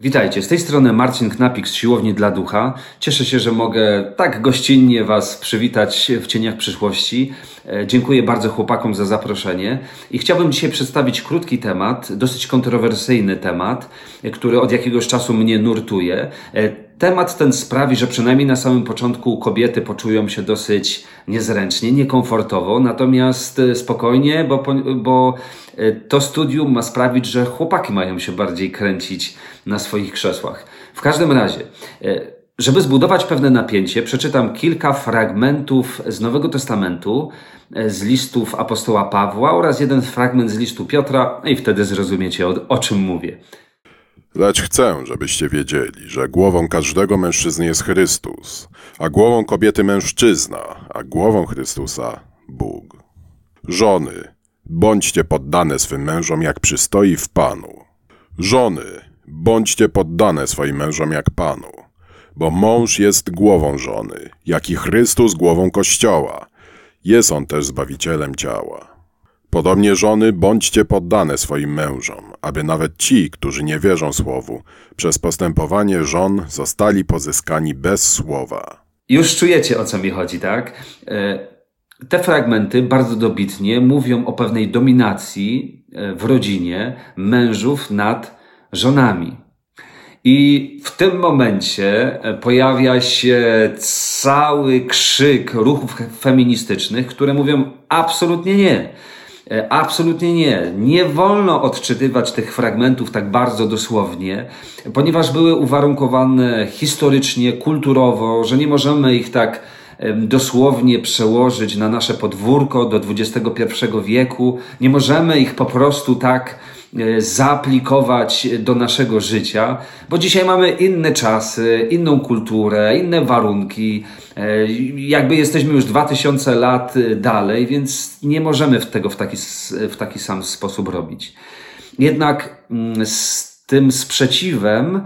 Witajcie, z tej strony Marcin Knapik z Siłowni dla Ducha. Cieszę się, że mogę tak gościnnie Was przywitać w cieniach przyszłości. E, dziękuję bardzo chłopakom za zaproszenie i chciałbym dzisiaj przedstawić krótki temat, dosyć kontrowersyjny temat, e, który od jakiegoś czasu mnie nurtuje. E, Temat ten sprawi, że przynajmniej na samym początku kobiety poczują się dosyć niezręcznie, niekomfortowo, natomiast spokojnie, bo, bo to studium ma sprawić, że chłopaki mają się bardziej kręcić na swoich krzesłach. W każdym razie, e, żeby zbudować pewne napięcie, przeczytam kilka fragmentów z Nowego Testamentu, z listów apostoła Pawła oraz jeden fragment z listu Piotra, i wtedy zrozumiecie o, o czym mówię. Lecz chcę, żebyście wiedzieli, że głową każdego mężczyzny jest Chrystus, a głową kobiety mężczyzna, a głową Chrystusa Bóg. Żony, bądźcie poddane swym mężom jak przystoi w Panu. Żony, bądźcie poddane swoim mężom jak Panu, bo mąż jest głową żony, jak i Chrystus głową Kościoła. Jest on też Zbawicielem ciała. Podobnie żony, bądźcie poddane swoim mężom, aby nawet ci, którzy nie wierzą słowu, przez postępowanie żon zostali pozyskani bez słowa. Już czujecie o co mi chodzi, tak? Te fragmenty bardzo dobitnie mówią o pewnej dominacji e, w rodzinie mężów nad żonami. I w tym momencie e, pojawia się cały krzyk ruchów feministycznych, które mówią absolutnie nie. E, absolutnie nie. Nie wolno odczytywać tych fragmentów tak bardzo dosłownie, ponieważ były uwarunkowane historycznie, kulturowo, że nie możemy ich tak dosłownie przełożyć na nasze podwórko do XXI wieku. Nie możemy ich po prostu tak E, zaaplikować do naszego życia, bo dzisiaj mamy inne czasy, inną kulturę, inne warunki. E, jakby jesteśmy już 2000 lat dalej, więc nie możemy tego w taki, w taki sam sposób robić. Jednak mm, z tym sprzeciwem, E,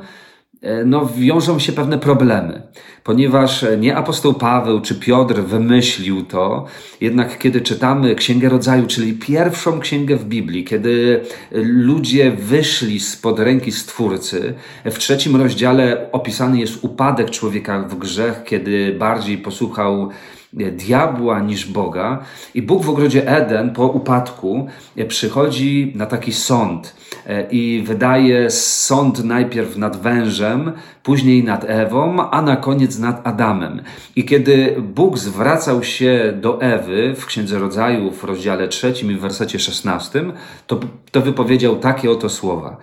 no, wiążą się pewne problemy, ponieważ nie apostoł Paweł czy Piotr wymyślił to, jednak kiedy czytamy Księgę Rodzaju, czyli pierwszą księgę w Biblii, kiedy ludzie wyszli spod ręki Stwórcy, w trzecim rozdziale opisany jest upadek człowieka w grzech, kiedy bardziej posłuchał diabła niż Boga. I Bóg w ogrodzie Eden po upadku przychodzi na taki sąd e, i wydaje sąd najpierw nad wężem, później nad Ewą, a na koniec nad Adamem. I kiedy Bóg zwracał się do Ewy w Księdze Rodzaju w rozdziale trzecim i w wersecie szesnastym, to, to wypowiedział takie oto słowa.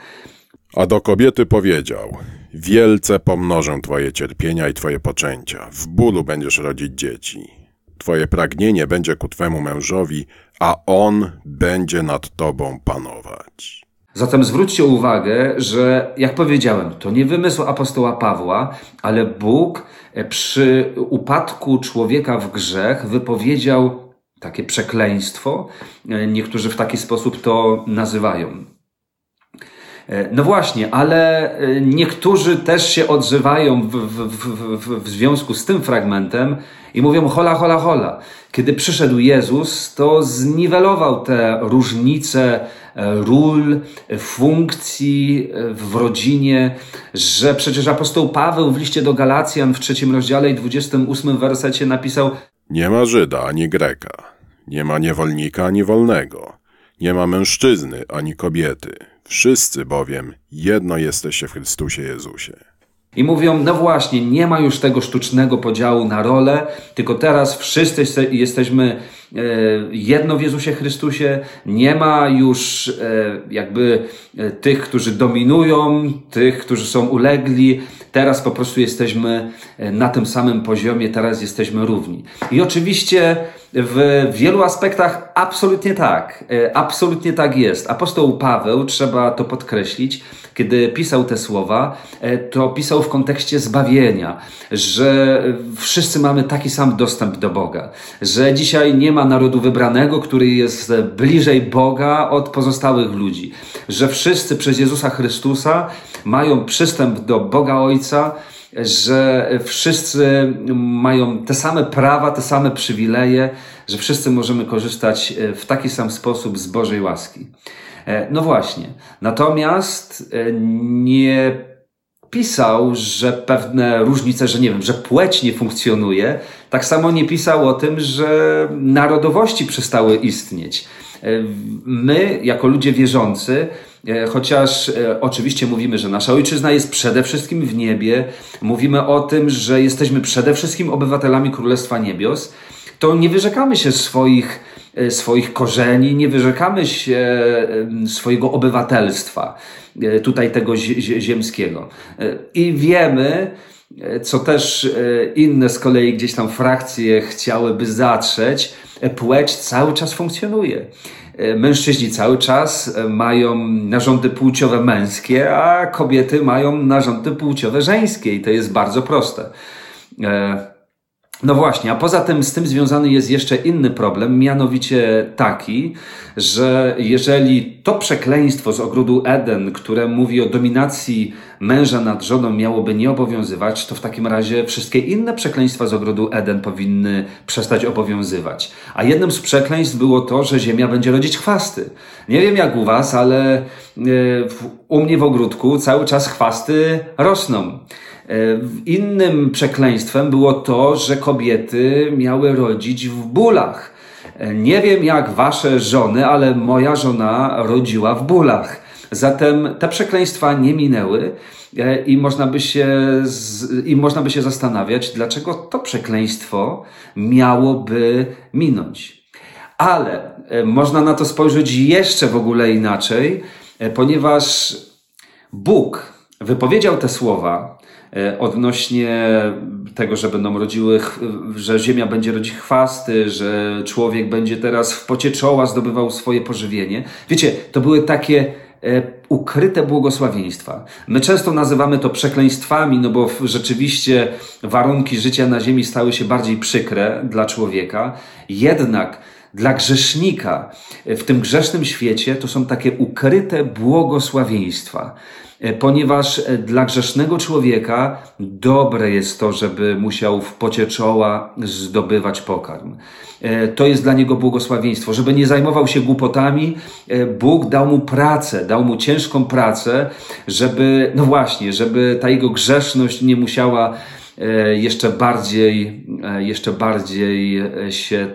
A do kobiety powiedział: Wielce pomnożę Twoje cierpienia i Twoje poczęcia. W bólu będziesz rodzić dzieci. Twoje pragnienie będzie ku Twemu mężowi, a on będzie nad Tobą panować. Zatem zwróćcie uwagę, że jak powiedziałem, to nie wymysł apostoła Pawła, ale Bóg przy upadku człowieka w grzech wypowiedział takie przekleństwo. Niektórzy w taki sposób to nazywają. E, no właśnie, ale e, niektórzy też się odzywają w, w, w, w, związku z tym fragmentem i mówią hola, hola, hola. Kiedy przyszedł Jezus, to zniwelował te różnice e, ról, funkcji w rodzinie, że przecież apostoł Paweł w liście do Galacjan w trzecim rozdziale i 28 wersecie napisał Nie ma Żyda ani Greka, nie ma niewolnika ani wolnego, nie ma mężczyzny ani kobiety, Wszyscy bowiem jedno jesteście w Chrystusie Jezusie. I mówią, no właśnie, nie ma już tego sztucznego podziału na role, tylko teraz wszyscy jesteśmy jedno w Jezusie Chrystusie. Nie ma już e, jakby e, tych, którzy dominują, tych, którzy są ulegli. Teraz po prostu jesteśmy na tym samym poziomie, teraz jesteśmy równi. I oczywiście w wielu aspektach absolutnie tak. Absolutnie tak jest. Apostoł Paweł, trzeba to podkreślić, kiedy pisał te słowa, e, to pisał w kontekście zbawienia, że wszyscy mamy taki sam dostęp do Boga, że dzisiaj nie ma narodu wybranego, który jest bliżej Boga od pozostałych ludzi, że wszyscy przez Jezusa Chrystusa mają przystęp do Boga Ojca, że wszyscy mają te same prawa, te same przywileje, że wszyscy możemy korzystać w taki sam sposób z Bożej łaski. E, no właśnie. Natomiast e, nie pisał, że pewne różnice, że nie wiem, że płeć nie funkcjonuje, tak samo nie pisał o tym, że narodowości przestały istnieć. My, jako ludzie wierzący, E, chociaż e, oczywiście mówimy, że nasza ojczyzna jest przede wszystkim w niebie, mówimy o tym, że jesteśmy przede wszystkim obywatelami Królestwa Niebios, to nie wyrzekamy się swoich, e, swoich korzeni, nie wyrzekamy się swojego obywatelstwa, tutaj tego ziemskiego. I wiemy, co też inne z kolei gdzieś tam frakcje chciałyby zatrzeć, płeć cały czas funkcjonuje. E, mężczyźni cały czas e, mają narządy płciowe męskie, a kobiety mają narządy płciowe żeńskie i to jest bardzo proste. E, no właśnie, a poza tym z tym związany jest jeszcze inny problem, mianowicie taki, że jeżeli to przekleństwo z ogrodu Eden, które mówi o dominacji męża nad żoną, miałoby nie obowiązywać, to w takim razie wszystkie inne przekleństwa z ogrodu Eden powinny przestać obowiązywać. A jednym z przekleństw było to, że ziemia będzie rodzić chwasty. Nie wiem jak u was, ale u mnie w ogródku cały czas chwasty rosną. E, innym przekleństwem było to, że kobiety miały rodzić w bólach. E, nie wiem jak wasze żony, ale moja żona rodziła w bólach. Zatem te przekleństwa nie minęły e, i można by się, i można by się zastanawiać, dlaczego to przekleństwo miałoby minąć. Ale można na to spojrzeć jeszcze w ogóle inaczej, ponieważ Bóg wypowiedział te słowa odnośnie tego, że będą rodziły, że ziemia będzie rodzić chwasty, że człowiek będzie teraz w pocie czoła zdobywał swoje pożywienie. Wiecie, to były takie e, ukryte błogosławieństwa. My często nazywamy to przekleństwami, no bo rzeczywiście warunki życia na ziemi stały się bardziej przykre dla człowieka. Jednak dla grzesznika w tym grzesznym świecie to są takie ukryte błogosławieństwa. E, ponieważ e, dla grzesznego człowieka dobre jest to, żeby musiał w pocie czoła zdobywać pokarm. E, to jest dla niego błogosławieństwo. Żeby nie zajmował się głupotami, Bóg dał mu pracę, dał mu ciężką pracę, żeby, no właśnie, żeby ta jego grzeszność nie musiała jeszcze bardziej, jeszcze bardziej się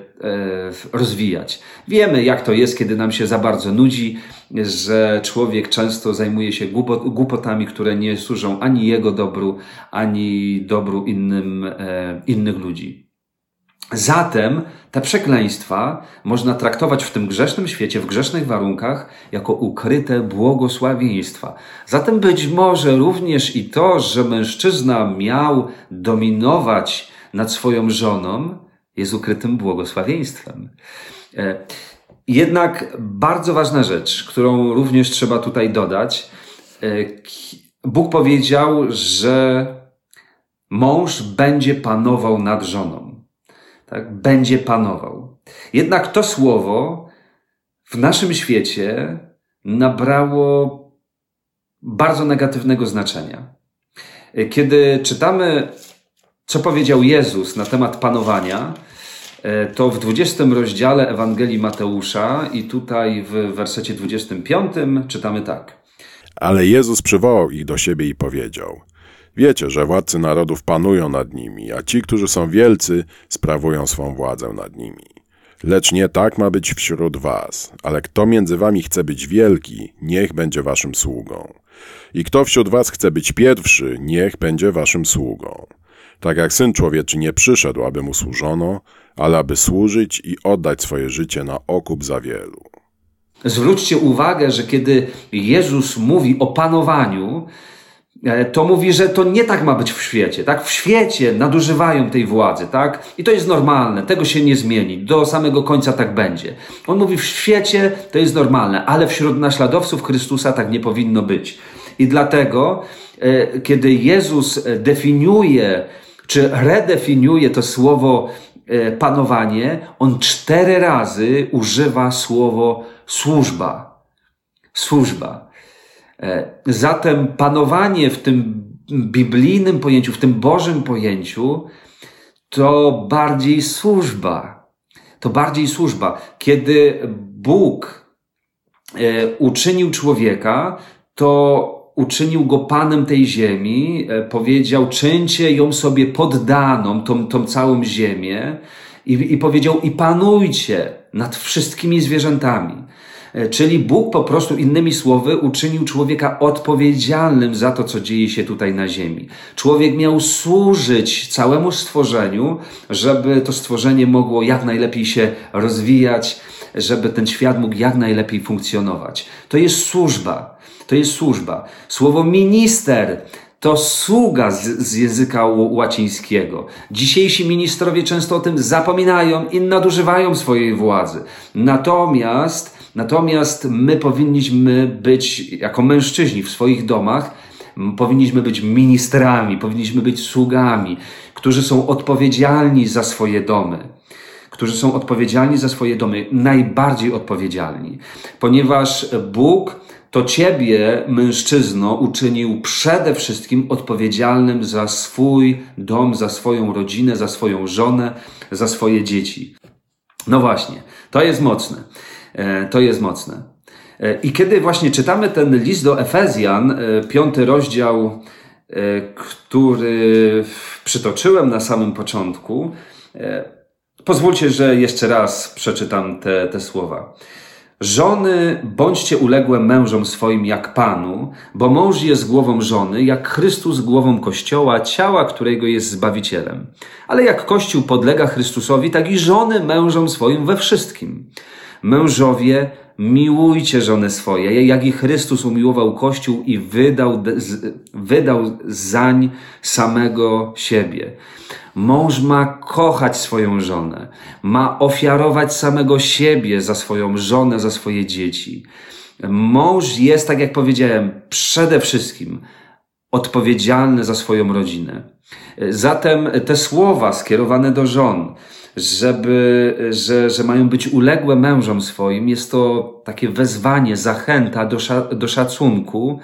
rozwijać. Wiemy, jak to jest, kiedy nam się za bardzo nudzi, że człowiek często zajmuje się głupotami, które nie służą ani jego dobru, ani dobru innym, e, innych ludzi. Zatem te przekleństwa można traktować w tym grzesznym świecie, w grzesznych warunkach, jako ukryte błogosławieństwa. Zatem być może również i to, że mężczyzna miał dominować nad swoją żoną, jest ukrytym błogosławieństwem. E, jednak bardzo ważna rzecz, którą również trzeba tutaj dodać. E, Bóg powiedział, że mąż będzie panował nad żoną. Tak? Będzie panował. Jednak to słowo w naszym świecie nabrało bardzo negatywnego znaczenia. Kiedy czytamy, co powiedział Jezus na temat panowania, E, to w 20 rozdziale Ewangelii Mateusza i tutaj w wersecie 25 czytamy tak. Ale Jezus przywołał ich do siebie i powiedział: Wiecie, że władcy narodów panują nad nimi, a ci, którzy są wielcy, sprawują swą władzę nad nimi. Lecz nie tak ma być wśród was, ale kto między wami chce być wielki, niech będzie waszym sługą. I kto wśród was chce być pierwszy, niech będzie waszym sługą. Tak jak Syn Człowieczy nie przyszedł, aby mu służono, ale aby służyć i oddać swoje życie na okup za wielu. Zwróćcie uwagę, że kiedy Jezus mówi o panowaniu, to mówi, że to nie tak ma być w świecie, tak? W świecie nadużywają tej władzy, tak? I to jest normalne, tego się nie zmieni, do samego końca tak będzie. On mówi, w świecie to jest normalne, ale wśród naśladowców Chrystusa tak nie powinno być. I dlatego, e, kiedy Jezus definiuje, czy redefiniuje to słowo E, panowanie, on cztery razy używa słowo służba. Służba. E, zatem panowanie w tym biblijnym pojęciu, w tym Bożym pojęciu, to bardziej służba. To bardziej służba. Kiedy Bóg e, uczynił człowieka, to uczynił go panem tej ziemi, e, powiedział, czyńcie ją sobie poddaną, tą, tą całą ziemię i, i powiedział, i panujcie nad wszystkimi zwierzętami. E, czyli Bóg po prostu, innymi słowy, uczynił człowieka odpowiedzialnym za to, co dzieje się tutaj na ziemi. Człowiek miał służyć całemu stworzeniu, żeby to stworzenie mogło jak najlepiej się rozwijać, żeby ten świat mógł jak najlepiej funkcjonować. To jest służba. To jest służba. Słowo minister to sługa z, z, języka łacińskiego. Dzisiejsi ministrowie często o tym zapominają i nadużywają swojej władzy. Natomiast, natomiast my powinniśmy być, jako mężczyźni w swoich domach, powinniśmy być ministrami, powinniśmy być sługami, którzy są odpowiedzialni za swoje domy którzy są odpowiedzialni za swoje domy, najbardziej odpowiedzialni, ponieważ Bóg to ciebie, mężczyzno, uczynił przede wszystkim odpowiedzialnym za swój dom, za swoją rodzinę, za swoją żonę, za swoje dzieci. No właśnie, to jest mocne. E, to jest mocne. E, I kiedy właśnie czytamy ten list do Efezjan, e, piąty rozdział, który przytoczyłem na samym początku, pozwólcie, że jeszcze raz przeczytam te, te słowa. Żony, bądźcie uległe mężom swoim jak Panu, bo mąż jest głową żony, jak Chrystus głową Kościoła, ciała, którego jest Zbawicielem. Ale jak Kościół podlega Chrystusowi, tak i żony mężom swoim we wszystkim. Mężowie, miłujcie żony swoje, jak i Chrystus umiłował Kościół i wydał, wydał zań samego siebie Mąż ma kochać swoją żonę, ma ofiarować samego siebie za swoją żonę, za swoje dzieci. Mąż jest, tak jak powiedziałem, przede wszystkim odpowiedzialny za swoją rodzinę. Zatem te słowa skierowane do żon, żeby, że, że mają być uległe mężom swoim, jest to takie wezwanie, zachęta do, do szacunku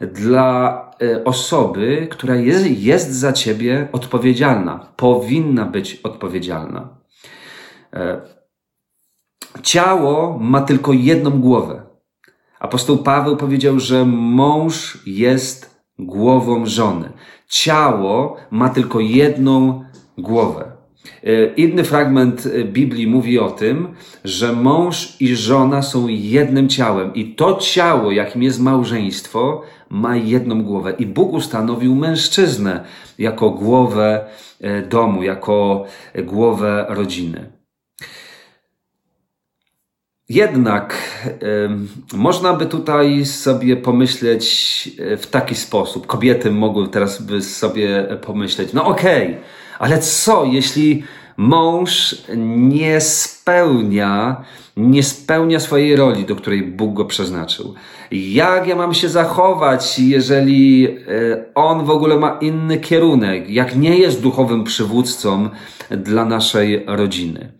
dla E, osoby, która jest, jest za ciebie odpowiedzialna, powinna być odpowiedzialna. E, ciało ma tylko jedną głowę. Apostoł Paweł powiedział, że mąż jest głową żony. Ciało ma tylko jedną głowę. E, inny fragment Biblii mówi o tym, że mąż i żona są jednym ciałem i to ciało, jakim jest małżeństwo, ma jedną głowę. I Bóg ustanowił mężczyznę jako głowę e, domu, jako głowę rodziny. Jednak można by tutaj sobie pomyśleć e, w taki sposób. Kobiety mogły teraz by sobie pomyśleć, no okej, okay, ale co jeśli mąż nie spełnia, nie spełnia swojej roli, do której Bóg go przeznaczył. Jak ja mam się zachować, jeżeli e, on w ogóle ma inny kierunek, jak nie jest duchowym przywódcą dla naszej rodziny?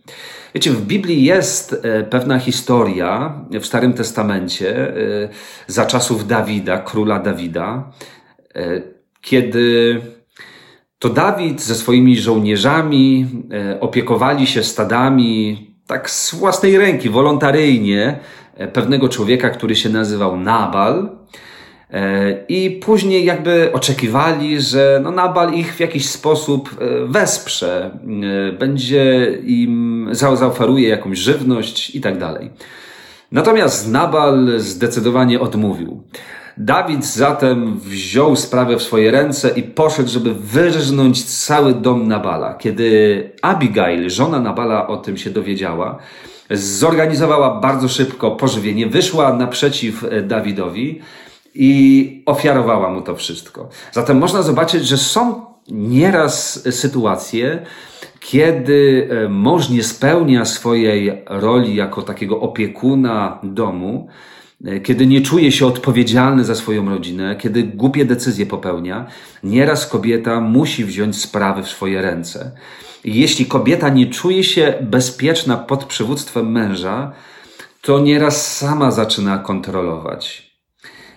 Wiecie, w Biblii jest e, pewna historia w Starym Testamencie e, za czasów Dawida, króla Dawida, kiedy to Dawid ze swoimi żołnierzami e, opiekowali się stadami tak z własnej ręki, wolontaryjnie, e, pewnego człowieka, który się nazywał Nabal. E, I później jakby oczekiwali, że no Nabal ich w jakiś sposób wesprze, będzie im zaoferuje jakąś żywność i tak dalej. Natomiast Nabal zdecydowanie odmówił. Dawid zatem wziął sprawę w swoje ręce i poszedł, żeby wyrżnąć cały dom Nabala. Kiedy Abigail, żona Nabala, o tym się dowiedziała, zorganizowała bardzo szybko pożywienie, wyszła naprzeciw e, Dawidowi i ofiarowała mu to wszystko. Zatem można zobaczyć, że są nieraz sytuacje, kiedy e, mąż nie spełnia swojej roli jako takiego opiekuna domu, E, kiedy nie czuje się odpowiedzialny za swoją rodzinę, kiedy głupie decyzje popełnia, nieraz kobieta musi wziąć sprawy w swoje ręce. Jeśli kobieta nie czuje się bezpieczna pod przywództwem męża, to nieraz sama zaczyna kontrolować.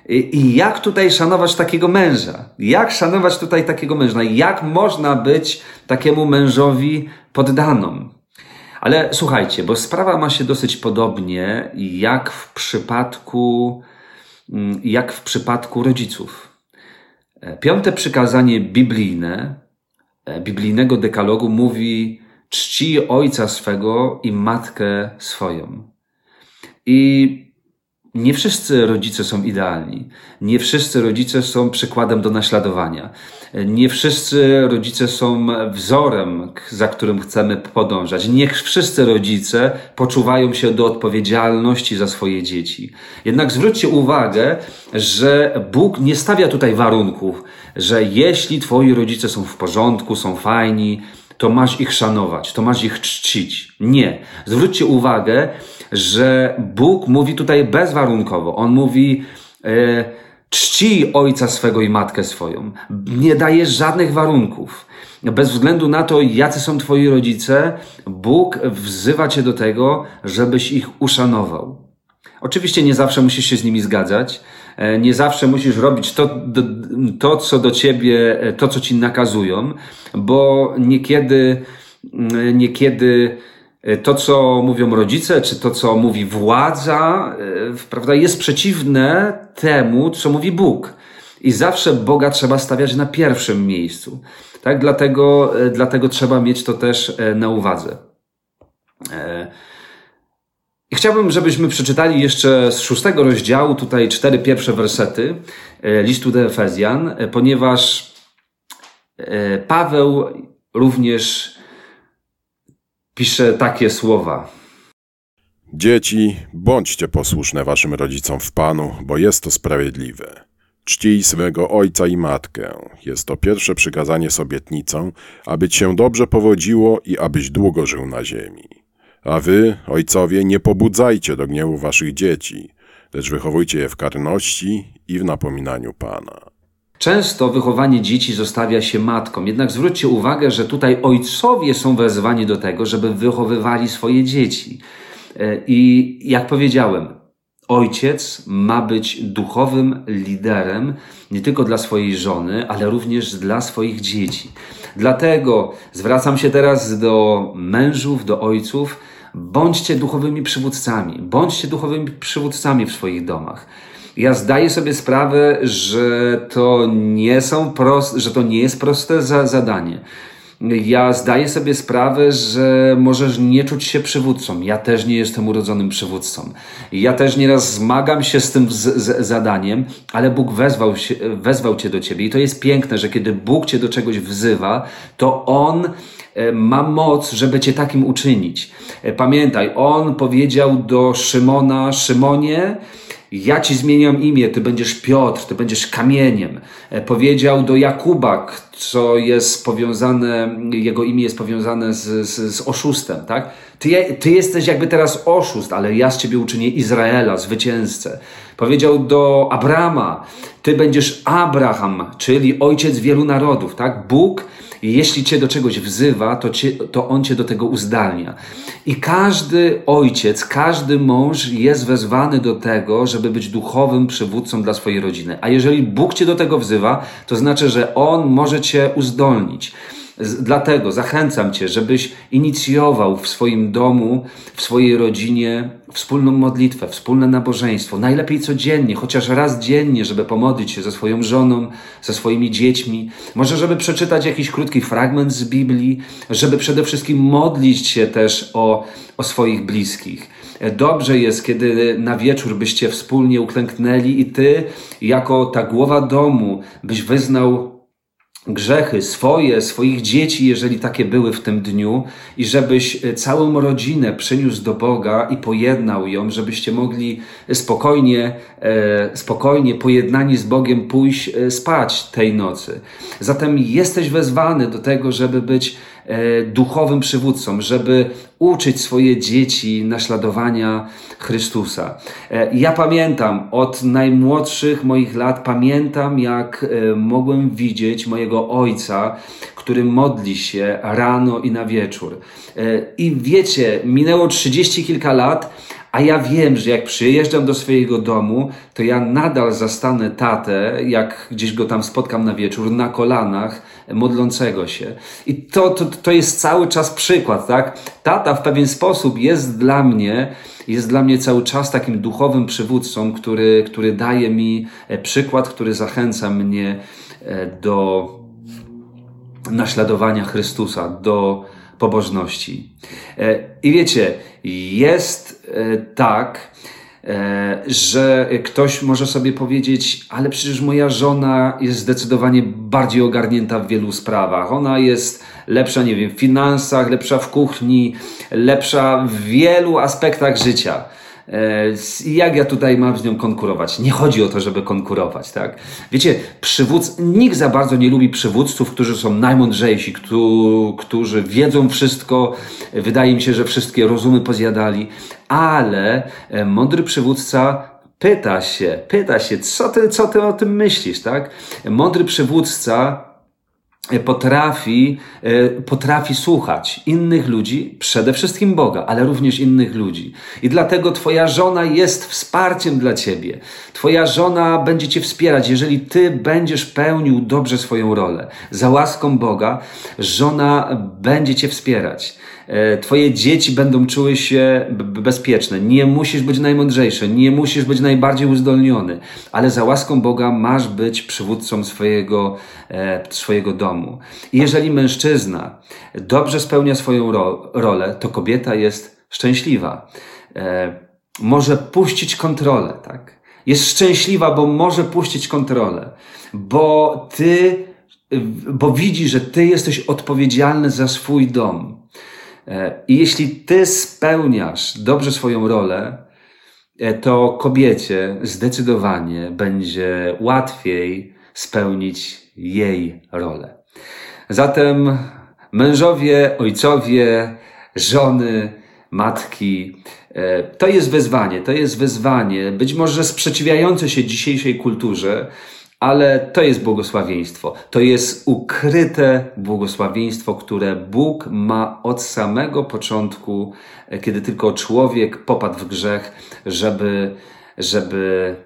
I, I jak tutaj szanować takiego męża? Jak szanować tutaj takiego męża? Jak można być takiemu mężowi poddaną? Ale słuchajcie, bo sprawa ma się dosyć podobnie jak w przypadku mm, jak w przypadku rodziców. E, piąte przykazanie biblijne, e, biblijnego dekalogu mówi czci ojca swego i matkę swoją. I nie wszyscy rodzice są idealni. Nie wszyscy rodzice są przykładem do naśladowania. Nie wszyscy rodzice są wzorem, za którym chcemy podążać. Nie wszyscy rodzice poczuwają się do odpowiedzialności za swoje dzieci. Jednak zwróćcie uwagę, że Bóg nie stawia tutaj warunków, że jeśli twoi rodzice są w porządku, są fajni, to masz ich szanować, to masz ich czcić. Nie. Zwróćcie uwagę, że Bóg mówi tutaj bezwarunkowo. On mówi, e, czci ojca swego i matkę swoją. Nie daje żadnych warunków. Bez względu na to, jacy są twoi rodzice, Bóg wzywa cię do tego, żebyś ich uszanował. Oczywiście nie zawsze musisz się z nimi zgadzać, nie zawsze musisz robić to, to, co do ciebie, e, to, co ci nakazują, bo niekiedy, mm, niekiedy e, to, co mówią rodzice, czy to, co mówi władza, prawda, jest przeciwne temu, co mówi Bóg. I zawsze Boga trzeba stawiać na pierwszym miejscu. Tak? Dlatego, dlatego trzeba mieć to też na uwadze. Chciałbym, żebyśmy przeczytali jeszcze z szóstego rozdziału, tutaj cztery pierwsze wersety e, listu do Efezjan, e, ponieważ e, Paweł również pisze takie słowa. Dzieci, bądźcie posłuszne waszym rodzicom w Panu, bo jest to sprawiedliwe. Czcij swego ojca i matkę. Jest to pierwsze przykazanie z obietnicą, aby ci się dobrze powodziło i abyś długo żył na ziemi. A wy, ojcowie, nie pobudzajcie do gniewu waszych dzieci, lecz wychowujcie je w karności i w napominaniu Pana. Często wychowanie dzieci zostawia się matkom, jednak zwróćcie uwagę, że tutaj ojcowie są wezwani do tego, żeby wychowywali swoje dzieci. E, I jak powiedziałem, ojciec ma być duchowym liderem nie tylko dla swojej żony, ale również dla swoich dzieci. Dlatego zwracam się teraz do mężów, do ojców, Bądźcie duchowymi przywódcami, bądźcie duchowymi przywódcami w swoich domach. Ja zdaję sobie sprawę, że to nie są proste, że to nie jest proste za zadanie. Ja zdaję sobie sprawę, że możesz nie czuć się przywódcą. Ja też nie jestem urodzonym przywódcą. Ja też nieraz zmagam się z tym z, z zadaniem, ale Bóg wezwał, się, wezwał cię do ciebie. I to jest piękne, że kiedy Bóg cię do czegoś wzywa, to On E, ma moc, żeby cię takim uczynić. E, pamiętaj, on powiedział do Szymona, Szymonie, ja ci zmieniam imię, ty będziesz Piotr, ty będziesz kamieniem. E, powiedział do Jakuba, co jest powiązane, jego imię jest powiązane z, z, z oszustem, tak? Ty, ty jesteś jakby teraz oszust, ale ja z ciebie uczynię Izraela, zwycięzcę. Powiedział do Abrama, ty będziesz Abraham, czyli ojciec wielu narodów, tak? Bóg jeśli cię do czegoś wzywa, to, cię, to on cię do tego uzdalnia. I każdy ojciec, każdy mąż jest wezwany do tego, żeby być duchowym przywódcą dla swojej rodziny. A jeżeli Bóg cię do tego wzywa, to znaczy, że on może cię uzdolnić. Dlatego zachęcam Cię, żebyś inicjował w swoim domu, w swojej rodzinie wspólną modlitwę, wspólne nabożeństwo. Najlepiej codziennie, chociaż raz dziennie, żeby pomodlić się ze swoją żoną, ze swoimi dziećmi. Może, żeby przeczytać jakiś krótki fragment z Biblii, żeby przede wszystkim modlić się też o, o swoich bliskich. Dobrze jest, kiedy na wieczór byście wspólnie uklęknęli i Ty, jako ta głowa domu, byś wyznał grzechy swoje, swoich dzieci, jeżeli takie były w tym dniu, i żebyś e, całą rodzinę przyniósł do Boga i pojednał ją, żebyście mogli spokojnie, e, spokojnie, pojednani z Bogiem pójść e, spać tej nocy. Zatem jesteś wezwany do tego, żeby być duchowym przywódcą, żeby uczyć swoje dzieci naśladowania Chrystusa. E, ja pamiętam od najmłodszych moich lat, pamiętam jak e, mogłem widzieć mojego ojca, który modli się rano i na wieczór. E, I wiecie, minęło trzydzieści kilka lat, A ja wiem, że jak przyjeżdżam do swojego domu, to ja nadal zastanę tatę, jak gdzieś go tam spotkam na wieczór, na kolanach, modlącego się. I to, to, to jest cały czas przykład, tak? Tata w pewien sposób jest dla mnie, jest dla mnie cały czas takim duchowym przywódcą, który, który daje mi e, przykład, który zachęca mnie e, do naśladowania Chrystusa, do pobożności. E, I wiecie, jest tak, że ktoś może sobie powiedzieć, ale przecież moja żona jest zdecydowanie bardziej ogarnięta w wielu sprawach. Ona jest lepsza, nie wiem, w finansach, lepsza w kuchni, lepsza w wielu aspektach życia. E, jak ja tutaj mam z nią konkurować? Nie chodzi o to, żeby konkurować, tak? Wiecie, przywódz, nikt za bardzo nie lubi przywódców, którzy są najmądrzejsi, którzy wiedzą wszystko, wydaje mi się, że wszystkie rozumy pozjadali, ale e, mądry przywódca pyta się, pyta się, co ty, co ty o tym myślisz, tak? Mądry przywódca potrafi, e, potrafi słuchać innych ludzi, przede wszystkim Boga, ale również innych ludzi. I dlatego Twoja żona jest wsparciem dla Ciebie. Twoja żona będzie Cię wspierać, jeżeli Ty będziesz pełnił dobrze swoją rolę. Za łaską Boga, żona będzie Cię wspierać. E, twoje dzieci będą czuły się bezpieczne. Nie musisz być najmądrzejszy, nie musisz być najbardziej uzdolniony, ale za łaską Boga masz być przywódcą swojego, e, swojego domu. I jeżeli mężczyzna dobrze spełnia swoją ro rolę, to kobieta jest szczęśliwa. E, może puścić kontrolę, tak? Jest szczęśliwa, bo może puścić kontrolę, bo ty, bo widzi, że ty jesteś odpowiedzialny za swój dom. E, I jeśli ty spełniasz dobrze swoją rolę, e, to kobiecie zdecydowanie będzie łatwiej spełnić jej rolę. Zatem mężowie, ojcowie, żony, matki, e, to jest wyzwanie, to jest wyzwanie, być może sprzeciwiające się dzisiejszej kulturze, ale to jest błogosławieństwo. To jest ukryte błogosławieństwo, które Bóg ma od samego początku, kiedy tylko człowiek popadł w grzech, żeby, żeby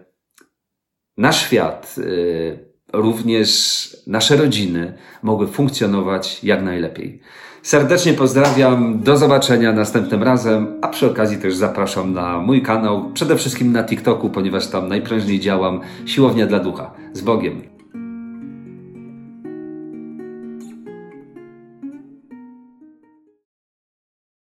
nasz świat, y, również nasze rodziny mogły funkcjonować jak najlepiej. Serdecznie pozdrawiam, do zobaczenia następnym razem, a przy okazji też zapraszam na mój kanał, przede wszystkim na TikToku, ponieważ tam najprężniej działam, Siłownia dla Ducha. Z Bogiem.